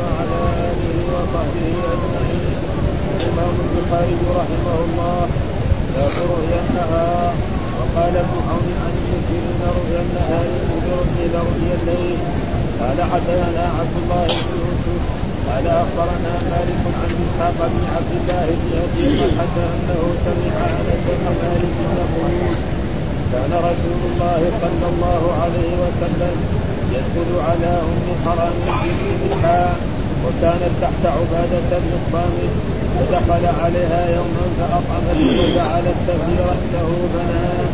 وعلى آله وصحبه أجمعين الإمام البخاري رحمه الله باب رؤيا النهار وقال ابن عون عن المسلمين رؤيا النهار برؤيا رؤيا الليل قال حدثنا عبد الله بن قال أخبرنا مالك عن إسحاق بن عبد الله بن أبي طلحه أنه سمع أنس بن مالك يقول كان رسول الله صلى الله عليه وسلم يدخل على أم حرام الماء وكانت تحت عبادة بن الصامت فدخل عليها يوما فأطعمته وجعلت تهدي رأسه فنام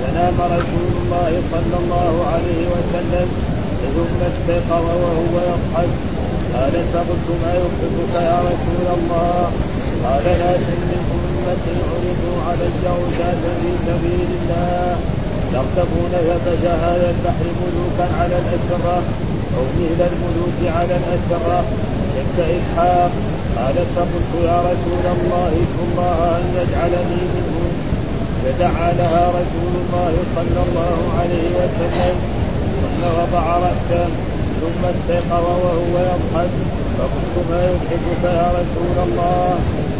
فنام رسول الله صلى الله عليه وسلم ثم استيقظ وهو يضحك قال فقلت ما يوقفك يا رسول الله. قال ناس من أمتي عرضوا علي عتاة في سبيل الله. يبش هذا البحر ملوكا على الأسرة أو مثل الملوك على الأسرة شك إسحاق. قال فقلت يا رسول الله. الله أن يجعلني منهم. فدعا لها رسول الله صلى الله عليه وسلم. ثم وضع رأسه ثم استيقظ وهو يضحك. فقلت ما يضحكك يا رسول الله؟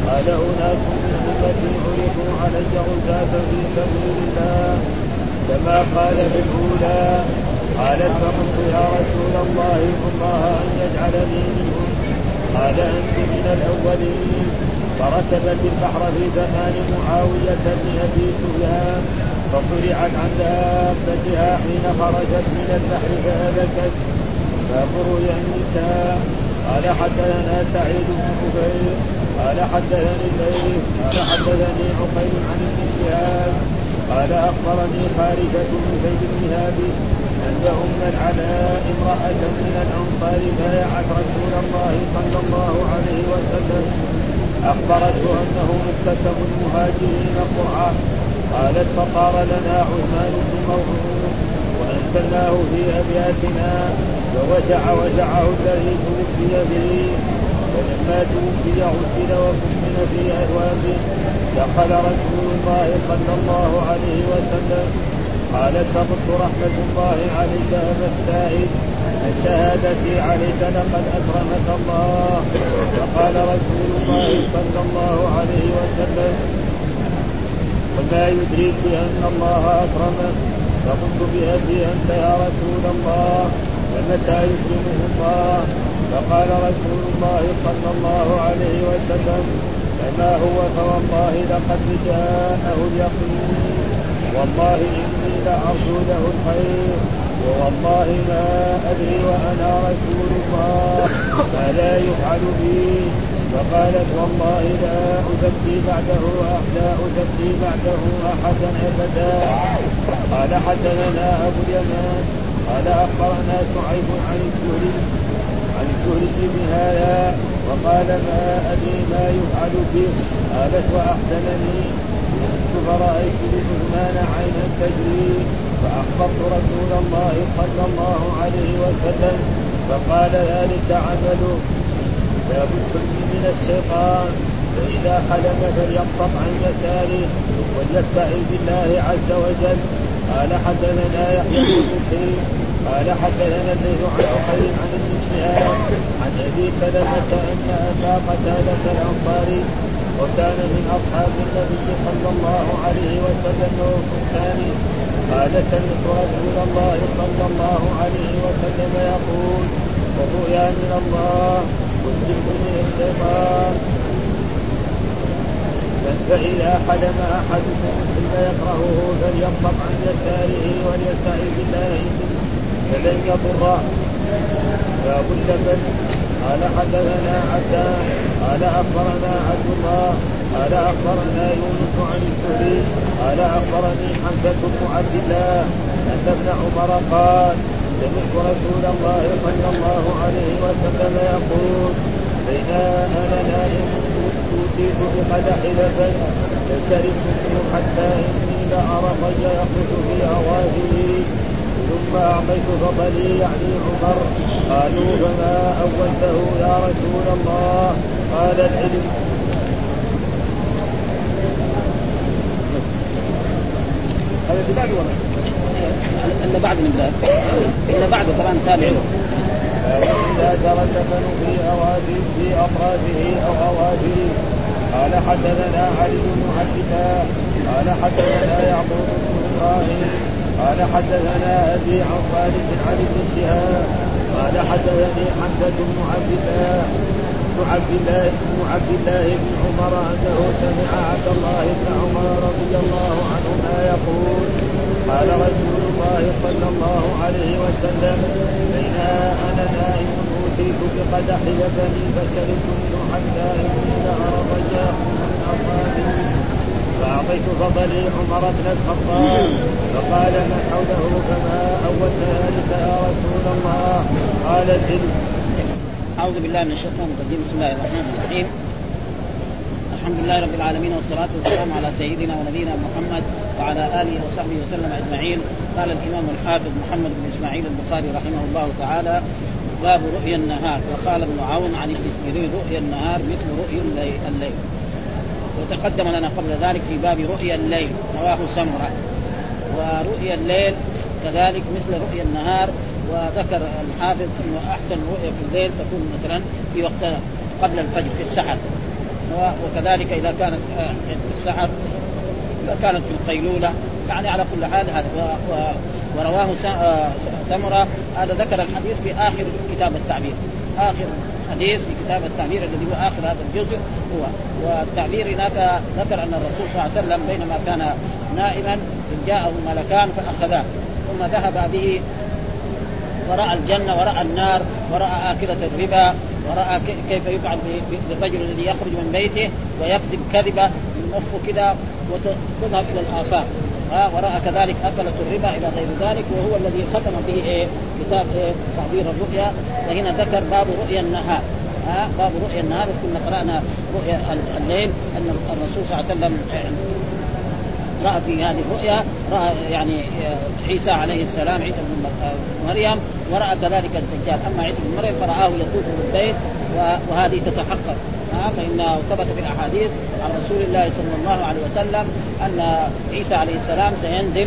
قال أناس من أمتي عرضوا علي غزاة في سبيل الله. كما قال في الأولى. قالت فقلت يا رسول الله الله أن يجعلني منهم. قال أنت من الأولين. فركبت البحر في زمان معاوية بن أبي سفيان. فطلعت عن دابتها حين خرجت من البحر فهلكت. رؤيا النساء قال حدثنا سعيد بن جبير قال حدثني الليث قال حدثني عقيل عن ابن شهاب قال أخبرني خارجة بن زيد بن هابي أن أم العلاء امرأة من الأنصار بايعت رسول الله صلى الله عليه وسلم. أخبرته أنه مكتسب المهاجرين قرعة. قالت فقال لنا عثمان بن موعود وأنزلناه في أبياتنا ووجع وجعه الذي توفي به ولما توفي غسل وكفن في اثواب دخل رسول الله صلى الله عليه وسلم. قالت فقلت رحمة الله عليك أبا السائل الشهادة عليك لقد أكرمك الله. فقال رسول الله صلى الله عليه وسلم وما يدريك أن الله أكرمك فقلت بأبي أنت يا رسول الله فمتى يكرمه الله. فقال رسول الله صلى الله عليه وسلم فما هو فوالله لقد جاءه اليقين. والله إني لأرجو له الخير ووالله ما أدري وأنا رسول الله. ما لا يفعل بي فقالت والله لا أزكي بعده لا أزكي بعده أحدا أبدا. قال حدثنا أبو اليمان قال أخبرنا شعيب عن الزهري عن الزهري بهذا وقال ما أدري ما يفعل به قالت وأحسنني فرأيت لعثمان عينا تجري فأخبرت رسول الله صلى الله عليه وسلم فقال ذلك عمله. باب الحلم من الشيطان فإذا حلم فليقطع عن يساره وليستعذ بالله عز وجل. قال حدثنا يحيى بن مسلم قال حدثنا الليل عن عقيل عن ابن شهاب عن أبي سلمة أن أبا قتادة الأنصاري وكان من أصحاب النبي صلى الله عليه وسلم وفرسان قال سمعت رسول الله صلى الله عليه وسلم يقول والرؤيا من الله والذكر من الشيطان فإذا حلم أحدكم ثم يكرهه فليقطع عن يساره وليستعذ بالله. فلن يضره باب اللبن قال حدثنا عبدان قال أخبرنا عبد الله قال أخبرنا يونس عن الزهري قال أخبرني حمزة بن عبد الله أن ابن عمر قال سمعت رسول الله صلى الله عليه وسلم يقول بين أنا نائم أوتيت بقدح لبن فشربت منه حتى إني لارى الرجل يخرج في أواخره. ثم أعطيت فضلي يعني عمر. قالوا فما أولته يا رسول الله؟ قال العلم. البلاد ولا؟ الا بعد البلاد الا بعد كمان تابعين. إذا جرى الدفن في أواجه في أطرافه أو أواجهه قال حدثنا علي بن عبد قال حدثنا يعقوب بن إبراهيم. قال حدثنا أبي عن خالد عن ابن شهاب. قال حدثني حمزة بن عبد الله. بن عبد الله بن عبد الله بن عمر أنه سمع عبد الله بن عمر رضي الله عنهما يقول قال رسول الله صلى الله عليه وسلم. بين أنا نائم اوتيت بقدح لبني فشربت منه حتى اني رجاء من اصحابي فأعطيت فضلي عمر بن الخطاب. فقال من حوله فما أول ذلك يا رسول الله؟ قال العلم أعوذ بالله من الشيطان الرجيم. بسم الله الرحمن الرحيم. الحمد لله رب العالمين والصلاة والسلام على سيدنا ونبينا محمد وعلى آله وصحبه وسلم أجمعين. قال الإمام الحافظ محمد بن إسماعيل البخاري رحمه الله تعالى باب رؤيا النهار وقال ابن عون عن سيرين رؤيا النهار مثل رؤيا الليل وتقدم لنا قبل ذلك في باب رؤيا الليل رواه سمرة. ورؤيا الليل كذلك مثل رؤيا النهار. وذكر الحافظ أنه أحسن رؤية في الليل تكون مثلا في وقت قبل الفجر في السحر. وكذلك إذا كانت آه، السحر إذا كانت في القيلولة يعني على كل حال هذا ورواه آه، سمرة هذا ذكر الحديث في آخر كتاب التعبير. آخر حديث في كتاب التعبير الذي هو آخر هذا الجزء هو. والتعبير هناك ذكر أن الرسول صلى الله عليه وسلم بينما كان نائما جاءه ملكان فأخذاه ثم ذهب به ورأى الجنة ورأى النار ورأى آكلة الربا ورأى كيف يفعل بالرجل الذي يخرج من بيته ويكذب كذبة من مخه كذا وتذهب إلى الآثار. ورأى كذلك أكلة الربا إلى غير ذلك وهو الذي ختم به إيه؟ كتاب إيه؟ تعبير الرؤيا. وهنا ذكر باب رؤيا النهار. ها باب رؤيا النهار. كنا قرأنا رؤيا الليل أن الرسول صلى الله عليه وسلم رأى في هذه الرؤيا يعني عيسى عليه السلام عيسى بن مريم ورأى كذلك الدجال. أما عيسى بن مريم فرآه يطوف بالبيت وهذه تتحقق. فإنه ثبت في الأحاديث عن رسول الله صلى الله عليه وسلم أن عيسى عليه السلام سينزل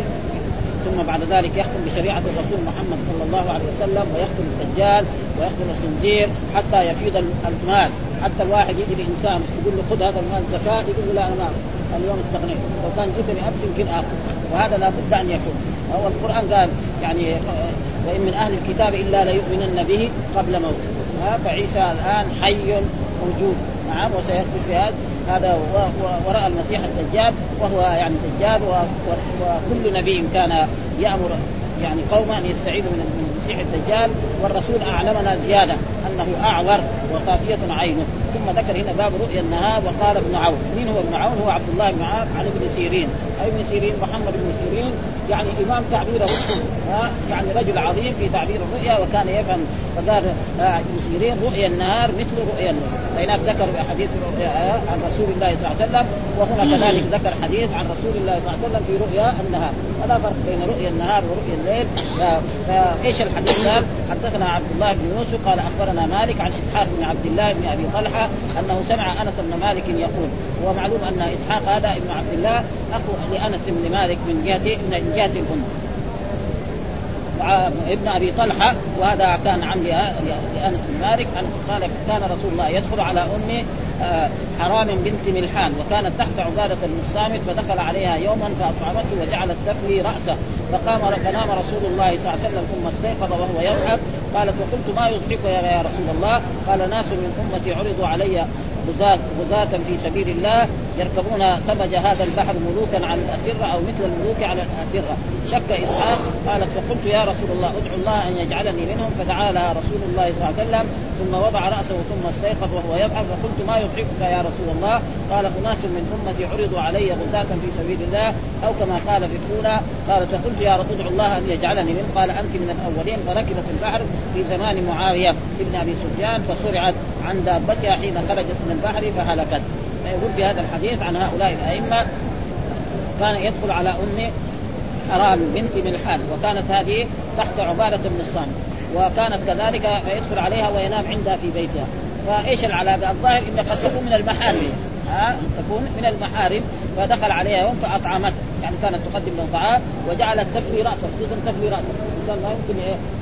ثم بعد ذلك يحكم بشريعة الرسول محمد صلى الله عليه وسلم ويقتل الدجال ويقتل الخنزير حتى يفيض المال. حتى الواحد يجي لإنسان يقول له خذ هذا المال زكاة. يقول له لا أنا ما اليوم استغنيت لو كان جئتني امس يمكن اخذ وهذا لابد أن يكون. هو القرآن قال يعني وإن من أهل الكتاب إلا ليؤمنن به قبل موته. فعيسى الآن حي موجود. نعم وسيخرج في هذا. هذا وراى المسيح الدجال وهو يعني دجال وكل نبي كان يأمر يعني قوما أن يستعيذوا من المسيح الدجال والرسول أعلمنا زيادة أنه أعور وقافية عينه. ثم ذكر هنا باب رؤيا النهار وقال ابن عون. مين هو ابن عون؟ هو عبد الله بن عام عن ابن سيرين. أي ابن سيرين؟ محمد بن سيرين. يعني إمام تعبير الرؤيا. يعني رجل عظيم في تعبير الرؤيا وكان يفهم فقال آه، ابن سيرين رؤيا النهار مثل رؤيا الليل فهناك ذكر احاديث آه، عن رسول الله صلى الله عليه وسلم. وهنا كذلك ذكر حديث عن رسول الله صلى الله عليه وسلم في رؤيا النهار. ولا فرق بين رؤيا النهار ورؤيا الليل. فايش الحديث؟ قال حدثنا عبد الله بن يوسف قال أخبرنا مالك عن إسحاق بن عبد الله بن أبي طلحة أنه سمع أنس بن مالك يقول هو معلوم أن إسحاق هذا ابن عبد الله أخو لأنس بن مالك من جهه من جهه الام ابن أبي طلحة وهذا كان عم لأنس بن مالك قال كان رسول الله يدخل على ام آه، حرام بنت ملحان وكانت تحت عبادة بن الصامت فدخل عليها يوما فأطعمته وجعلت تفلي رأسه فقام فنام رسول الله صلى الله عليه وسلم ثم استيقظ وهو يضحك قالت وقلت ما يضحك يا رسول الله؟ قال ناس من أمتي عرضوا علي غزاة في سبيل الله يركبون ثمج هذا البحر ملوكا على الأسرة أو مثل الملوك على الأسرة. شك إسحاق قالت فقلت يا رسول الله ادعو الله أن يجعلني منهم. فدعا لها رسول الله صلى الله عليه وسلم ثم وضع رأسه ثم استيقظ وهو يضحك فقلت ما يضحكك يا رسول الله؟ قال أناس من أمتي عرضوا علي غزاة في سبيل الله أو كما قال في الأولى. قالت فقلت يا رب ادعو الله أن يجعلني منهم. قال أنت من الأولين. فركبت البحر في زمان معاوية ابن أبي سفيان فصرعت عن دابتها حين خرجت من البحر فهلكت. فيقول في هذا الحديث عن هؤلاء الأئمة كان يدخل على أم حرام بنت ملحان وكانت هذه تحت عبادة بن الصامت وكانت كذلك فيدخل عليها وينام عندها في بيتها فإيش العلاقة؟ الظاهر إنها قد تكون من المحارم ها ان تكون من المحارم فدخل عليها يوم فأطعمته. يعني كانت تقدم له طعام وجعلت تفلي رأسه خصوصا تفلي رأسه. الانسان لا يمكن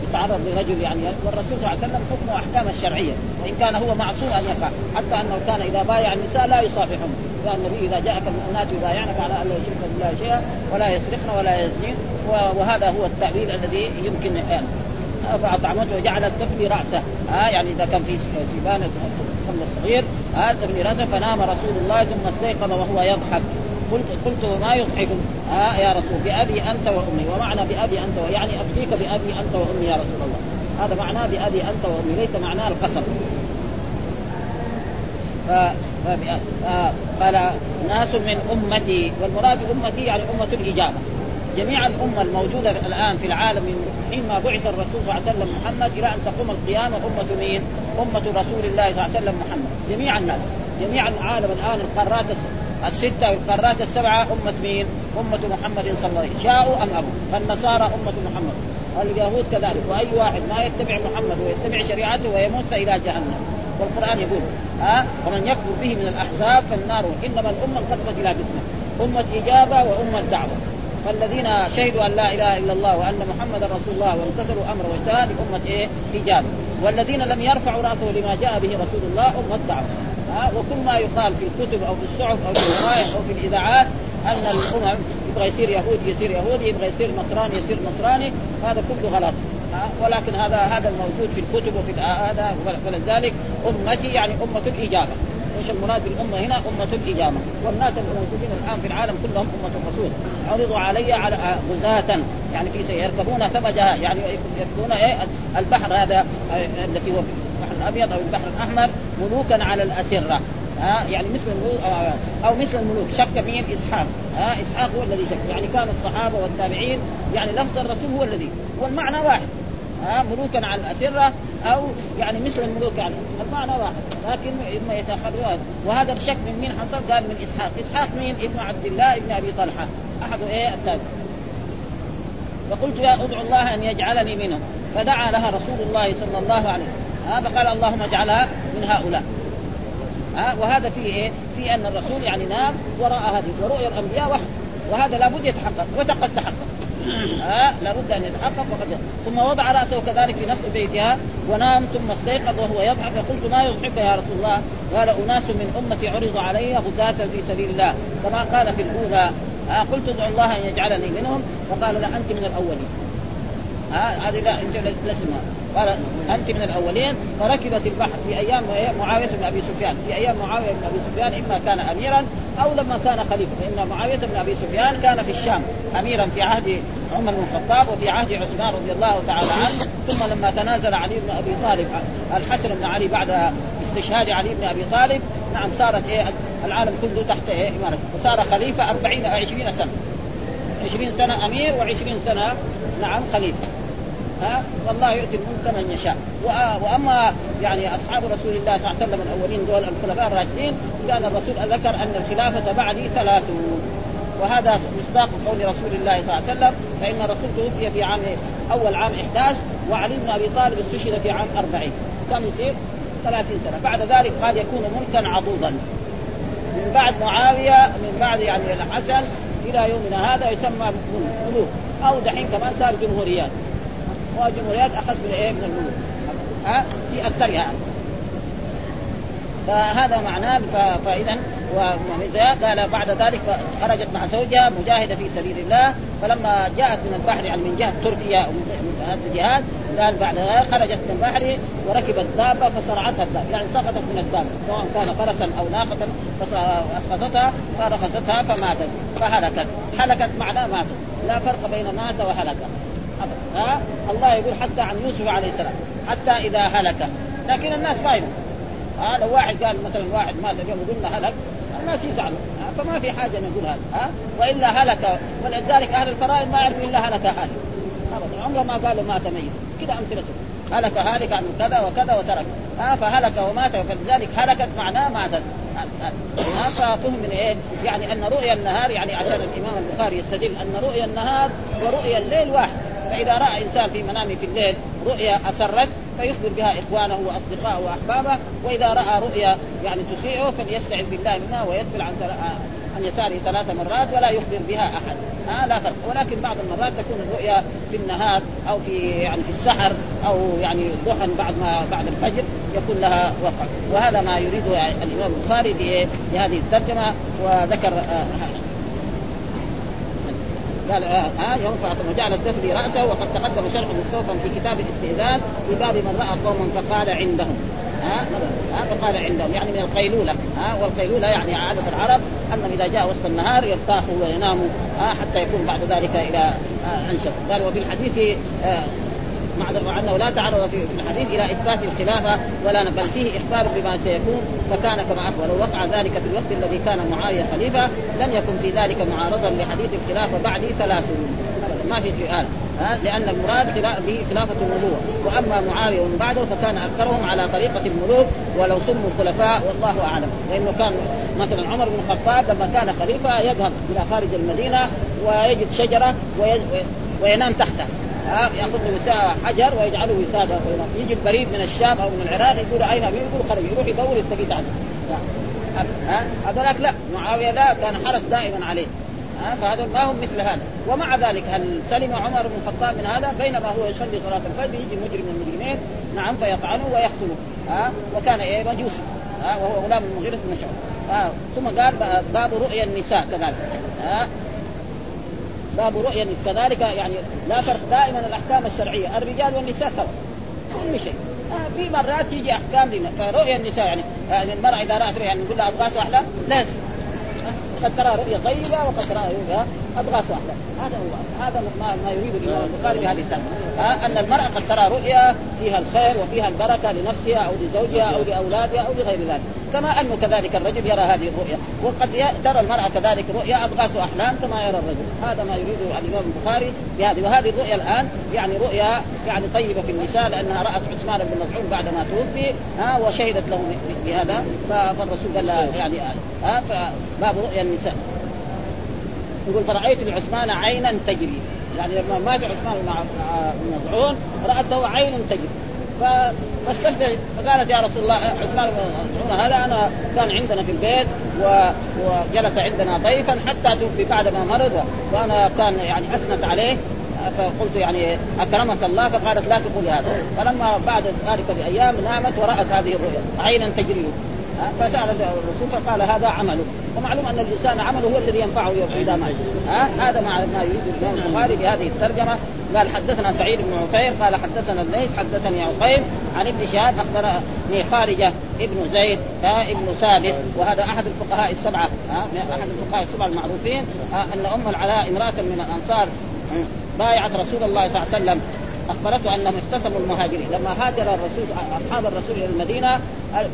يتعرض لرجل يعني والرسول صلى الله عليه وسلم حكمه احكام الشرعية. وإن كان هو معصوم أن يقع. حتى أنه كان إذا بايع النساء لا يصافحهم قال النبي إذا جاءك المؤمنات يبايعنك على أن لا يشركن بالله شيئا ولا يسرقن ولا يزنين. وهذا هو التأويل الذي يمكن يعني فأطعمته وجعلت تفلي رأسه. ها يعني إذا كان في في بان الخمر الصغير تفلي راسه فنام رسول الله ثم استيقظ وهو يضحك. قلت قلت وما يضحكم ها يا رسول بأبي أنت وأمي. ومعنى بأبي أنت يعني افديك بأبي أنت وأمي يا رسول الله. هذا معناه بأبي أنت وأمي ليس معناه القصر ف... قال ناس من أمتي والمراد أمتي يعني أمة الإجابة. جميع الأمة الموجودة الآن في العالم من حين ما بعث الرسول صلى الله عليه وسلم محمد إلى أن تقوم القيامة أمة مين؟ أمة رسول الله صلى الله عليه وسلم محمد. جميع الناس جميع العالم الآن القارات الستة والقارات السبعة أمة مين؟ أمة محمد صلى الله عليه وسلم. شاءوا أم أبوا؟ فالنصارى أمة محمد. اليهود كذلك. وأي واحد ما يتبع محمد ويتبع شريعته ويموت فإلى جهنم. والقرآن يقول ها؟ أه؟ ومن يكفر به من الأحزاب فالنار إنما الأمة انقسمت إلى قسمين أمة إجابة وأمة دعوة. فالذين شهدوا أن لا إله إلا الله وأن محمدا رسول الله وامتثلوا أمر واجتهاد أمة إيه؟ اجابه والذين لم يرفعوا رأسه لما جاء به رسول الله امه دعوه ها؟ وكل ما يقال في الكتب أو في الصحف أو في الرواية أو في الإذاعات أن الأمم يبغى يصير يهودي يصير يهودي يبغى يصير نصراني يصير نصراني هذا كله غلط. ولكن هذا هذا الموجود في الكتب وفي هذا ولذلك أمتي يعني أمة الإجابة. إيش المراد بالأمة هنا؟ أمة الاجابه، والناس الموجودين الآن في العالم كلهم أمة الرسول، عرضوا علي على غزاة. يعني في يركبون ثمجها. يعني يركبون إيه؟ البحر هذا التي هو البحر الأبيض أو البحر الأحمر ملوكا على الأسرة. ها يعني مثل الملوك أو مثل الملوك. شك مين إسحاق. ها إسحاق هو الذي شك. يعني كان الصحابة والتابعين يعني لفظ الرسول هو الذي. والمعنى واحد. ها ملوكا على الأسرة. أو يعني مثل الملوك يعني. المعنى واحد. لكن إما يتخلون وهذا الشك من مين حصل؟ قال من إسحاق، إسحاق مين؟ ابن عبد الله ابن أبي طلحة. أحد إيه؟ التابع. فقلت يا أدعو الله أن يجعلني منهم. فدعا لها رسول الله صلى الله عليه وسلم. ها فقال اللهم اجعلها من هؤلاء. ها وهذا فيه إيه؟ في أن الرسول يعني نام وراء هذه. ورؤيا الأنبياء وحي. وهذا لابد يتحقق. وقد تحقق. ها لابد أن يتحقق وقد ثم وضع رأسه كذلك في نفس بيتها ونام ثم استيقظ وهو يضحك. فقلت ما يضحك يا رسول الله؟ قال أناس من أمتي عرض علي غزاة في سبيل الله. كما قال في الأولى ها قلت ادعو الله أن يجعلني منهم. فقال لا أنت من الأولين. ها هذه لا انت لست قال أنت من الأولين فركبت البحر في أيام معاوية بن أبي سفيان. في أيام معاوية بن أبي سفيان إما كان اميرا أو لما كان خليفة. فان معاوية بن أبي سفيان كان في الشام اميرا في عهد عمر بن الخطاب وفي عهد عثمان رضي الله تعالى عنه. ثم لما تنازل علي بن أبي طالب الحسن بن علي بعد استشهاد علي بن أبي طالب نعم صارت إيه العالم كله تحت إيه امارته وصار خليفة 40 20 سنة. 20 سنة أمير و20 سنة نعم خليفة. ها والله يؤتي الملك من يشاء. وأما يعني أصحاب رسول الله صلى الله عليه وسلم الأولين دول الخلفاء الراشدين كان الرسول ذكر أن الخلافة بعدي ثلاثون وهذا مصداق قول رسول الله صلى الله عليه وسلم فإن الرسول توفي في عام أول عام 11 وعلي بن أبي طالب استشهد في عام 40 كم يصير؟ 30 سنة. بعد ذلك قال يكون ملكا عضوضا. من بعد معاوية من بعد يعني الحسن إلى يومنا هذا يسمى ملوك. أو دحين كمان صار جمهوريات. وجمهوريات أخذ من إيه؟ من الملوك ها؟ في أكثرها. يعني. فهذا معناه فاذا قال بعد ذلك خرجت مع زوجها مجاهدة في سبيل الله فلما جاءت من البحر يعني من جهة تركيا من الجهاد قال بعد ذلك خرجت من البحر وركبت دابة فصرعتها الدابة يعني سقطت من الدابة سواء كان فرسا أو ناقة فاسقطتها فرخصتها فماتت فهلكت. هلكت معناه ماتت لا فرق بين مات وهلك. ها؟ الله يقول حتى عن يوسف عليه السلام حتى إذا هلك. لكن الناس ما يدرون. ها؟ لو واحد قال مثلا واحد مات اليوم وقلنا هلك الناس يزعلوا فما في حاجة نقول هذا. ها؟ وإلا هلك. ولذلك أهل الفرائض ما يعرفوا إلا هلك هالك. ابدا. عمره ما قالوا مات ميت. كذا أمثلته. هلك هالك عن كذا وكذا وترك. ها؟ فهلك ومات فلذلك هلكت معناه ماتت. ففهم من إيه؟ يعني أن رؤيا النهار يعني عشان الإمام البخاري يستدل أن رؤيا النهار ورؤيا الليل واحد. فإذا رأى إنسان في منامه في الليل رؤيا اسرت فيخبر بها إخوانه وأصدقائه وأحبابه وإذا رأى رؤيا يعني تسيئه فليستعذ بالله منها ويدفل عن عن يساره ثلاث مرات ولا يخبر بها أحد. ها لا فرق. ولكن بعض المرات تكون الرؤيا في النهار أو في يعني في السحر أو يعني ضحى بعد ما بعد الفجر يكون لها وقع وهذا ما يريده الإمام البخاري بهذه الترجمة وذكر آه قال ها آه يوم فاطمه وجعل الدفن رأسه وقد تقدم شرح مستوفا في كتاب الاستئذان في باب من رأى قوما فقال عندهم ها ها فقال عندهم يعني من القيلولة ها والقيلولة يعني عادة العرب أنهم إذا جاء وسط النهار يرتاحوا ويناموا حتى يكون بعد ذلك إلى أنشط. قال وفي الحديث مع انه لا تعرض في الحديث إلى إثبات الخلافة ولا بل فيه إخبار بما سيكون فكان كما أخبر. ووقع ذلك في الوقت الذي كان معاوية خليفة لم يكن في ذلك معارضا لحديث الخلافة بعدي ثلاثون ما في سؤال. لأن المراد به خلافة النبوه وأما معاوية ومن بعده فكان أكثرهم على طريقة الملوك ولو سموا خلفاء والله أعلم. لأنه كان مثلا عمر بن الخطاب لما كان خليفة يذهب إلى خارج المدينة ويجد شجرة وينام تحتها ياخذ له حجر ويجعله وساده يجي البريد من الشام أو من العراق يقول أين أبي؟ يقول خرج يروح يدور يستفيد عنه. هذولاك لا. معاوية لا كان حرس دائما عليه. ها؟ فهذا ما هم مثل هذا. ومع ذلك هل سلم عمر بن الخطاب من هذا؟ بينما هو يصلي صلاة الفجر يجي مجرم من المجرمين. نعم فيطعنه ويقتله ها؟ وكان إيه؟ مجوسي ها؟ وهو غلام المغيرة بن ثم قال باب رؤيا النساء كذلك. ها؟ باب رؤيا كذلك يعني لا فرق دائما الأحكام الشرعية. الرجال والنساء سوا كل شيء. آه في مرات تيجي أحكام لنا فرؤيا النساء يعني, يعني المرأة إذا رأت رؤيا يعني نقول لها اضغاث واحلام لازم قد ترى رؤيا طيبة وقد ترى رؤيا اضغاث واحدة. هذا هو. هذا ما, ما يريد الإمام البخاري بهذه الترجمة. أن المرأة قد ترى رؤيا فيها الخير وفيها البركة لنفسها أو لزوجها أو لأولادها أو لغير ذلك. كما انه كذلك الرجل يرى هذه الرؤيا. وقد ترى المرأة كذلك رؤيا اضغاث احلام كما يرى الرجل. هذا ما يريد الإمام البخاري بهذه. وهذه الرؤيا الآن يعني رؤيا يعني طيبة في النساء لأنها رأت عثمان بن مظعون بعد ما توفي ها وشهدت له بهذا. فالرسول قال يعني ها فباب رؤيا النساء. يقول فرأيت لعثمان عينا تجري. يعني لما مات عثمان مع مظعون رأته عين تجري. فاستفتى فقالت يا رسول الله عثمان بن هذا أنا كان عندنا في البيت و... وجلس عندنا ضيفا حتى توفي بعد ما مرض وأنا كان يعني أثنت عليه. فقلت يعني أكرمك الله فقالت لا تقولي هذا. فلما بعد ذلك بأيام نامت ورأت هذه الرؤيا عينا تجري. فسال الرسول فقال هذا عمله ومعلوم أن الإنسان عمله هو الذي ينفعه اذا مات هذا ما يريد الإمام البخاري بهذه الترجمة. قال حدثنا سعيد بن عفير قال حدثنا الليث حدثني عقيل عن ابن شهاب أخبرني خارجة ابن زيد ابن ثابت. وهذا أحد الفقهاء السبعة أحد الفقهاء السبعة المعروفين أن أم العلاء امرأة من الأنصار بايعت رسول الله صلى الله عليه وسلم. أخبرته أنهم اقتسموا المهاجرين. لما هاجر الرسول أصحاب الرسول إلى المدينة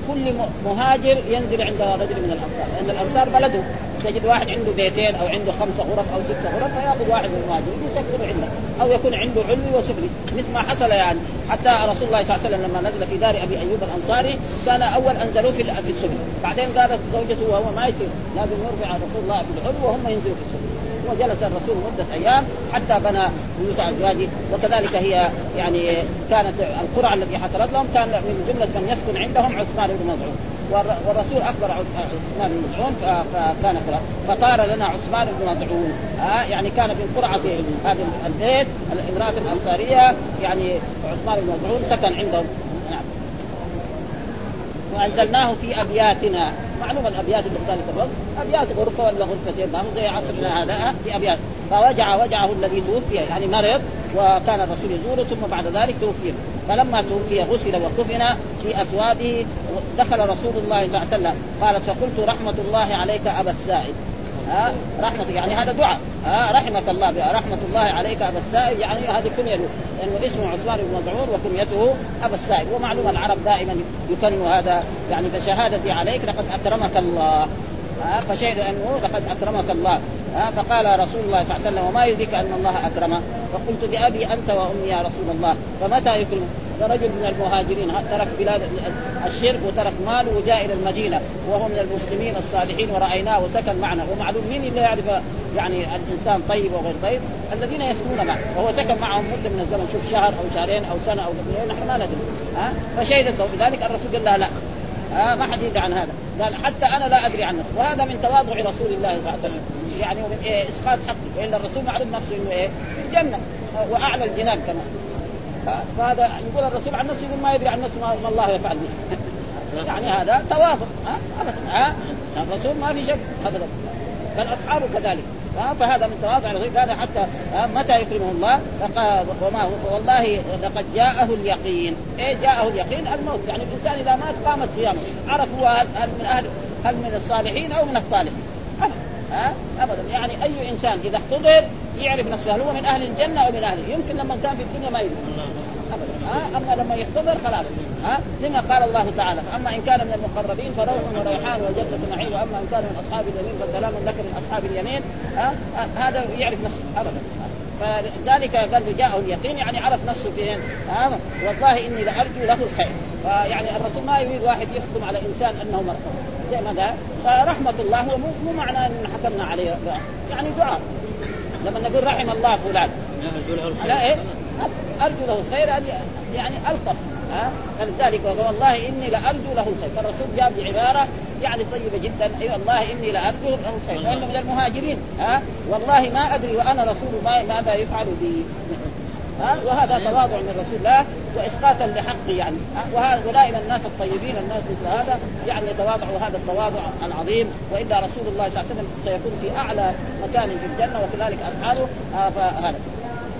كل مهاجر ينزل عند رجل من الأنصار. لأن الأنصار بلده. تجد واحد عنده بيتين أو عنده خمسه غرف أو سته غرف فيأخذ واحد من المهاجرين يسكنه عنده. أو يكون عنده علوي وسفلي مثل ما حصل يعني. حتى رسول الله صلى الله عليه وسلم لما نزل في دار أبي أيوب الأنصاري كان أول أنزلوه في السفل بعدين قالت زوجته وهو ما يصير لازم يرفع رسول الله في العلو وهم ينزلوا في السفل وجلس الرسول مدة أيام حتى بنى بيوت أزواجه. وكذلك هي يعني كانت القرى التي حصلت لهم كان من جملة من يسكن عندهم عثمان بن مظعون. والرسول أخبر عثمان بن مظعون فكان فقال لنا عثمان بن مظعون آه يعني كان في قرعه هذا البيت الامرأة الأنصارية يعني عثمان بن مظعون سكن عندهم. نعم. وأنزلناه في أبياتنا. معلوم الأبيات اللي في أبيات غرفة ولا غرفتين ما هو زي عصرنا هذا. في أبيات. فوجع وجعه الذي توفي يعني مرض وكان الرسول يزوره ثم بعد ذلك توفي. فلما توفي غسل وكفن في اثوابه دخل رسول الله صلى الله عليه وسلم. قالت فقلت رحمة الله عليك أبا السائب. ها رحمتك يعني هذا دعاء. ها رحمك الله رحمة الله عليك أبا السائب. يعني هذه كنية لأنه اسمه عثمان بن مظعون وكنيته أبا السائب. ومعلوم العرب دائما يكن هذا. يعني بشهادتي عليك لقد أكرمك الله. فشهد أنه لقد أكرمك الله. فقال رسول الله صلى الله عليه وسلم وما يدرك أن الله أكرمه؟ فقلت بأبي أنت وأمي يا رسول الله. فمتى يكرمه رجل من المهاجرين ترك بلاد الشرك وترك ماله وجاء إلى المدينة وهو من المسلمين الصالحين ورأيناه وسكن معنا. ومعلوم مين اللي يعرف يعني الإنسان طيب وغير طيب؟ الذين يسكنون معه. وهو سكن معهم مدة من الزمن شوف شهر أو شهرين أو سنة أو نحن ما ندري ها؟ فشهدت له. بذلك الرسول قال لها لا ها ما حد يدري عن هذا. قال حتى أنا لا أدري عن نفسي وهذا من تواضع رسول الله صلى الله عليه وسلم. يعني ومن إيه إسقاط حقه وإلا الرسول معلوم نفسه إنه إيه؟ الجنة. وأعلى الجنان كمان. فهذا يقول الرسول عن نفسه يقول ما يدري عن نفسه ما الله يفعل به. يعني هذا تواضع ها؟ ابدا ها؟ الرسول ما في شك ابدا. بل أصحابه كذلك. فهذا من تواضع الرسول قال حتى متى يكرمه الله؟ وما هو والله لقد جاءه اليقين. إيه جاءه اليقين؟ الموت. يعني الإنسان إذا مات قامت قيامه. عرف هو هل من أهل هل من الصالحين أو من الصالحين. ها؟ ابدا. يعني أي إنسان إذا احتضر يعرف نفسه هل هو من أهل الجنة أو من اهله يمكن لما كان في الدنيا ما يدري. ابدا. ها؟ أما لما يحتضر خلاص. ها؟ لما قال الله تعالى فأما إن كان من المقربين فروح وريحان وجنة نعيم وأما إن كان من أصحاب اليمين فسلام لك من أصحاب اليمين. ها؟ هذا يعرف نفسه. ابدا. فذلك قال له جاءه اليقين يعني عرف نفسه فين ها؟ والله إني لأرجو له الخير. فيعني الرسول ما يريد واحد يحكم على إنسان أنه مرتب زي ما قال فرحمة الله هو مو معنى إن حكمنا عليه. يعني دعاء. لما نقول رحم الله فلان. لا إيه؟ أرجو له الخير يعني ألطف. ها؟ فلذلك والله إني لأرجو له الخير. فالرسول جاب بعبارة يعني طيبة جدا. أي أيوة والله إني لأرجو له الخير. لأنه من المهاجرين. ها؟ والله ما أدري وأنا رسول الله ماذا يفعل بي؟ ها وهذا تواضع من رسول الله واسقاطا لحقه يعني. ودائما الناس الطيبين الناس مثل هذا يعني يتواضعوا هذا التواضع العظيم. وإلا رسول الله صلى الله عليه وسلم سيكون في أعلى مكان في الجنة وكذلك أصحابه. آه فهذا.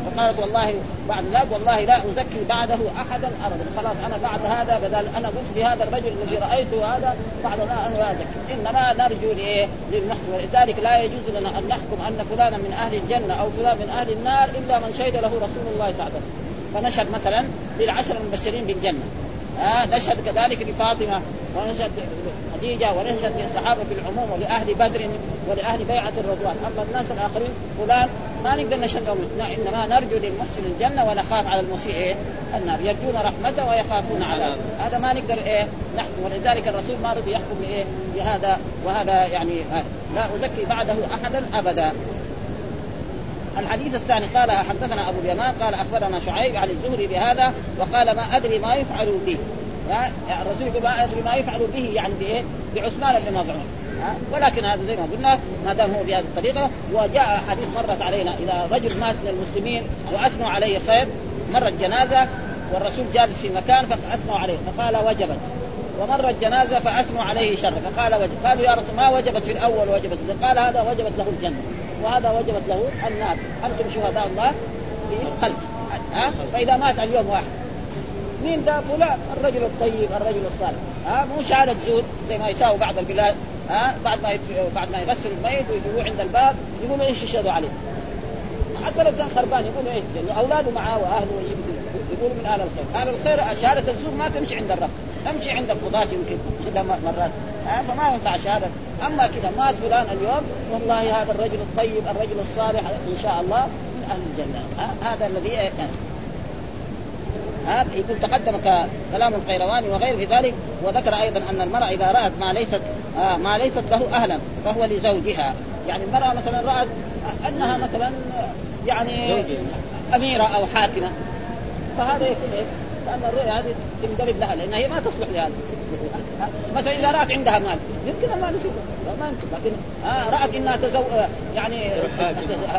فقالت والله بعد ذلك والله لا أزكي بعده أحدا أبدا. خلاص أنا بعد هذا بدل أنا قلت بهذا الرجل الذي رأيته هذا بعد لا أنا لا أزكي. انما نرجو لإيه؟ للمحسن ولذلك لا يجوز لنا أن نحكم أن فلانا من أهل الجنة أو فلان من أهل النار إلا من شهد له رسول الله صلى الله عليه وسلم. فنشهد مثلا للعشر المبشرين بالجنة. آه نشهد كذلك لفاطمة. ونشهد خديجة ونشهد للصحابه في العموم ولأهل بدر ولأهل بيعة الرضوان. أما الناس الآخرين فلان ما نقدر نشهد إنما نرجو للمحسن الجنة ونخاف على المسيء إيه؟ النار. يرجون رحمته ويخافون عذابه. هذا ما نقدر إيه؟ نحكم. ولذلك الرسول ما رضي يحكم بإيه؟ بهذا وهذا يعني لا أزكي بعده أحدا أبدا. الحديث الثاني قال حدثنا أبو اليمان قال أخبرنا شعيب عن الزهري بهذا وقال ما أدري ما يفعل به. الرسول يقول ما أدري ما يفعل به يعني بإيه؟ بعثمان بن مظعون. ولكن هذا زي ما قلنا ما دام هو بهذه الطريقة وجاء حديث مرت علينا إذا رجل مات من المسلمين وأثنوا عليه خير مرت جنازة والرسول جالس في مكان فاثنوا عليه فقال وجبت. ومر الجنازه فأثنوا عليه شر فقال وجب قالوا يا رسول ما وجبت في الأول وجبت. قال هذا وجبت له الجنة وهذا وجبت له النار. أنتم شهداء الله في خلق ها؟ فإذا مات اليوم واحد. مين ذا فلان الرجل الطيب الرجل الصالح. ها مو شهادة زود زي ما يساوي بعض البلاد. ها بعد ما يت... بعد ما يغسل الميت ويجيبوه عند الباب يقولوا إيش يشهدوا عليه؟ حتى لو كان خربان يقولوا إيش؟ لأنه أولاده معاه وأهله يقولوا من أهل الخير، أهل الخير شهادة الزور ما تمشي عند الرب، تمشي عند القضاة يمكن كذا مرات، ها فما ينفع شهادة، أما كذا مات فلان اليوم والله هذا الرجل الطيب الرجل الصالح إن شاء الله من أهل الجنة، ها هذا الذي كان. ها يقول تقدم كلام القيرواني وغير في ذلك وذكر أيضا أن المرأة إذا رأت ما ليست آه ما ليست له أهلا فهو لزوجها. يعني المرأة مثلا رأت أنها مثلا يعني أميرة أو حاكمة. فهذا يكون؟ لأن الرؤيا هذه تنقلب لها لانها هي ما تصلح لهذا. مثلا إذا رأت عندها مال يمكن المال يصيبها ما يمكن لكن آه رأت إنها تزو يعني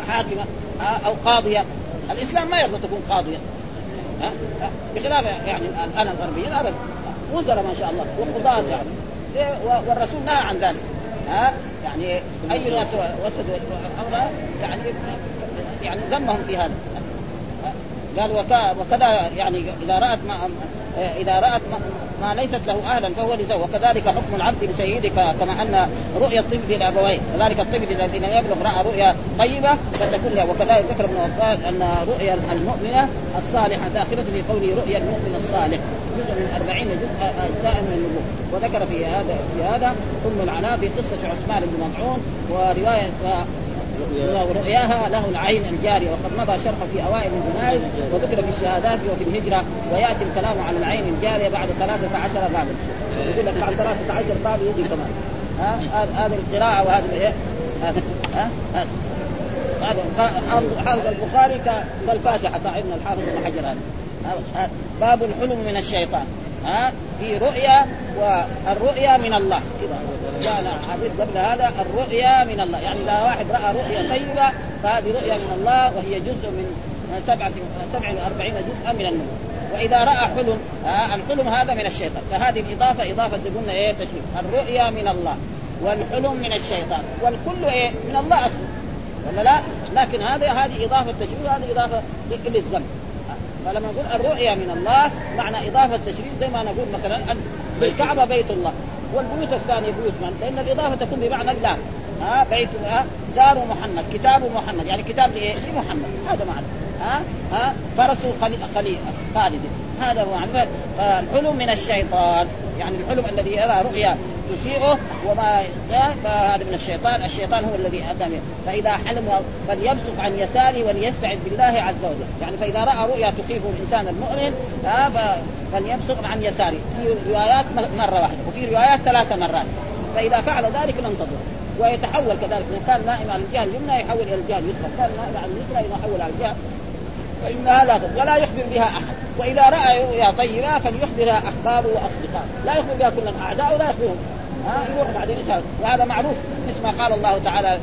حاكمة آه أو قاضية. الإسلام ما يرضى تكون قاضية. بخلاف يعني الآن الغربيين ابدا وزراء ما شاء الله وقضاة يعني. والرسول نهى عن ذلك. ها؟ يعني أي ناس وسدوا أمر يعني يعني ذمهم في هذا. قال وكذا يعني إذا رأت ما إذا رأت ما, ما ليست له أهلا فهو لزوج. وكذلك حكم العبد لسيده كما أن رؤيا الطفل لأبويه. كذلك الطفل الذي يبلغ رأى رؤيا طيبة فتكون له. وكذلك ذكر ابن عباس أن رؤيا المؤمنة الصالحة داخلة في قوله رؤيا المؤمن الصالح. جزء من أربعين جزء اجزاء من النبوة. وذكر في هذا في هذا أم العلاء في قصه عثمان بن مطعون ورواية ورؤياها له العين الجارية وقد مضى شرحه في أوائل الجنائز وذكر في الشهادات وفي الهجرة ويأتي الكلام عن العين الجارية بعد 13 بابا يقول لك بعد 13 باب يجي كمان. هذه القراءة وهذه الايه هذا حافظ البخاري كالفاتحة تاع ابن الحافظ بن حجر هذا. باب الحلم من الشيطان. ها؟ في رؤيا والرؤيا من الله. كذا جاءنا حديث قبل هذا الرؤيا من الله. يعني إذا واحد رأى رؤيا طيبة فهذه رؤيا من الله وهي جزء من سبعة سبع وأربعين جزءا من النور. وإذا رأى حلم آه الحلم هذا من الشيطان. فهذه الإضافة إضافة قلنا إيه؟ تشريف الرؤيا من الله والحلم من الشيطان. والكل إيه؟ من الله أصلا. ولا لا؟ لكن هذا هذه إضافة تشريف وهذه إضافة للذنب. فلما نقول الرؤيا من الله معنى إضافة تشريف زي ما نقول مثلا الكعبة بيت الله. والبيوت الثانية بيوت من؟ لأن الإضافة تكون بمعنى الله ها بيت دار محمد كتاب محمد. يعني كتاب لإيه؟ لمحمد. هذا معنى. ها ها فرس خلي خلي خالد. هذا معنى. فالحلم من الشيطان. يعني الحلم الذي يرى رؤيا تسيئه وما فهذا من الشيطان، الشيطان هو الذي اتى فإذا حلم فليبصق عن يساره وليستعذ بالله عز وجل، يعني فإذا رأى رؤيا تخيف الإنسان المؤمن فليبصق عن يساره، في روايات مرة واحدة وفي روايات ثلاث مرات، فإذا فعل ذلك لم ويتحول كذلك إن كان نائم على الجهه اليمنى يحول إلى الجهه اليسرى، كان نائم على اليسرى يحول على الجهه فإنها لا تضر. ولا يخبر بها أحد. وإذا رأى رؤيا طيبة فليخبرها أحبابه وأصدقائه. لا يخبر بها كل الأعداء ولا يخبرهم. ها يروح بعدين يسأل وهذا معروف مثل ما قال الله تعالى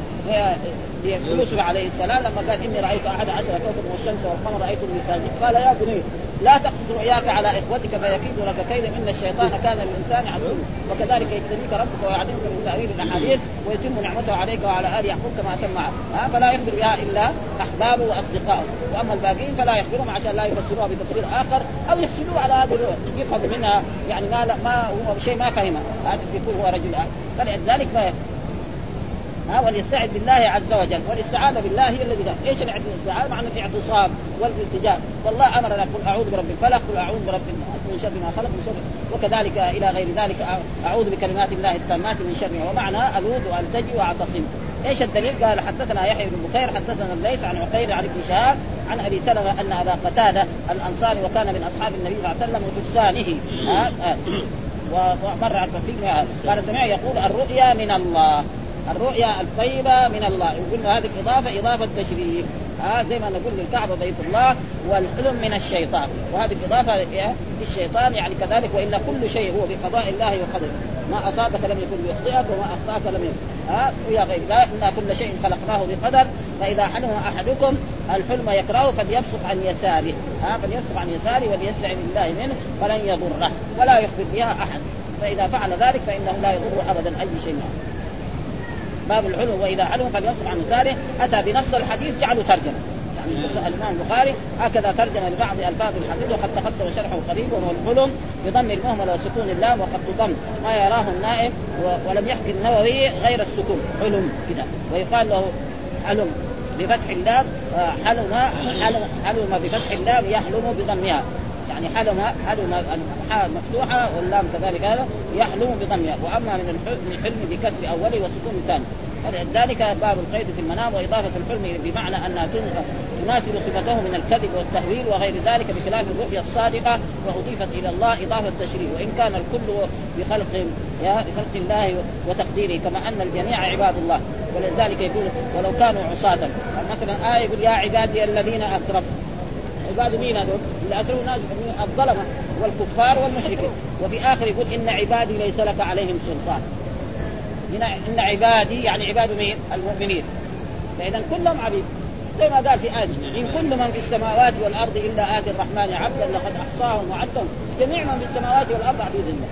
ليوسف عليه السلام لما قال إني رأيت أحد عشر كوكبا والشمس والقمر رايتهم لي قال يا بني لا تقصص رؤياك على إخوتك فيكيدوا لك كيدا إن الشيطان كان للإنسان عدوا وكذلك يجتنيك ربك ويعلمك من تأويل الأحاديث ويتم نعمته عليك وعلى آل يعقوب كما اتم ها فلا يخبر بها إلا أحبابه وأصدقائه. وأما الباقيين فلا يخبرهم عشان لا يفسروها بتفسير آخر أو يحسدوه على هذه الرؤيا. يفهم منها يعني ما ما هو شيء ما فهمه. هذا يكون هو رجل فلذلك ها وليستعذ بالله عز وجل والاستعاذة بالله هي الذي إيش الاستعاذه؟ معنى الاعتصام والالتجاء. والله أمرنا قل أعوذ برب الفلق قل أعوذ برب الناس من شر ما خلق من شر. وكذلك إلى غير ذلك أعوذ بكلمات الله التامات من شر ومعنى ألوذ والتجي وأعتصم. إيش الدليل؟ قال حدثنا يحيى بن بكير حدثنا الليث عن عقيل عن ابن شهاب عن أبي سلمة أن أبا قتادة الأنصاري وكان من أصحاب النبي صلى الله عليه وسلم وترسانه ومر تفسير قال سمع يقول الرؤيا من الله. الرؤيا الطيبة من الله. وقلنا هذه الاضافه إضافة تشريف. ها آه زي ما نقول للكعبة بيت الله والحلم من الشيطان. وهذه الاضافه للشيطان يعني كذلك والا كل شيء هو بقضاء الله وقدره. ما أصابك لم يكن ليخطئك وما أخطأك لم يكن. ها ويا غير ذلك إن كل شيء خلقناه بقدر فإذا حلم أحدكم الحلم يكرهه فليبصق عن يساره. ها فليبصق عن يساره وليستعن بالله منه فلن يضره. ولا يخبر بها أحد. فإذا فعل ذلك فإنه لا يضر أبدا أي شيء. باب الحلم وإذا حلم فلينصب عن يساره أتى بنص الحديث جعله ترجمة. يعني الإمام البخاري هكذا ترجم لبعض ألفاظ الحديث وقد تقدم شرحه قريب وهو الحلم بضم المهمل وسكون اللام وقد تضم ما يراه النائم ولم يحكي النووي غير السكون. حلم كذا ويقال له حلم بفتح اللام حلم حلم حلم بفتح اللام يحلم بضمها. يعني حلم حلم الحاء مفتوحة واللام كذلك هذا يحلم بضمها وأما من الحلم بكسر اوله وسكون ثاني. ذلك باب القيد في المنام وإضافة الحلم بمعنى انها تناسب صفته من الكذب والتهويل وغير ذلك بخلاف الرؤيا الصادقة وأضيفت إلى الله إضافة تشريف وإن كان الكل بخلق بخلق الله وتقديره كما أن الجميع عباد الله. ولذلك يقول ولو كانوا عصاة. مثلا آية يقول يا عبادي الذين أسرفوا. عباد مين هذول؟ اللي أسرفوا الناس الظلمة والكفار والمشركين. وفي آخر يقول إن عبادي ليس لك عليهم سلطان. هنا إن عبادي يعني عباد مين؟ المؤمنين. فإذا كلهم عبيد. زي ما قال في آية إن كل من في السماوات والأرض إلا آتي الرحمن عبدا لقد أحصاهم وعدهم جميع من في السماوات والأرض عبيد الله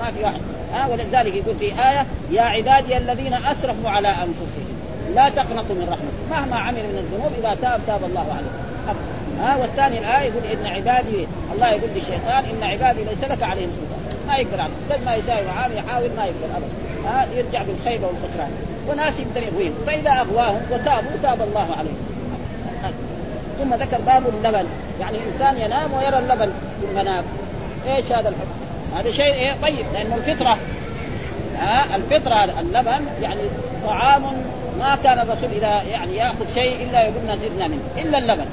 ما في واحد. ها؟ ولذلك يقول في آية يا عبادي الذين أسرفوا على أنفسهم لا تقنطوا من رحمة. مهما عمل من الذنوب إذا تاب تاب الله عليه ها والثاني الآية يقول إن عبادي الله يقول للشيطان إن عبادي ليس لك عليهم سلطان. ما يقدر عليه بل ما يساوي معاه يحاول ما يقدر أبدا ها يرجع بالخيبة والخسران. وناس يقدر يغويهم فإذا أغواهم وتابوا تاب الله عليهم. ثم ذكر باب اللبن. يعني انسان ينام ويرى اللبن في المنام. إيش هذا الحكم؟ هذا شيء إيه طيب لأنه الفطرة. ها الفطرة اللبن يعني طعام ما كان الرسول إذا يعني يأخذ شيء إلا يقول زدنا منه. إلا اللبن.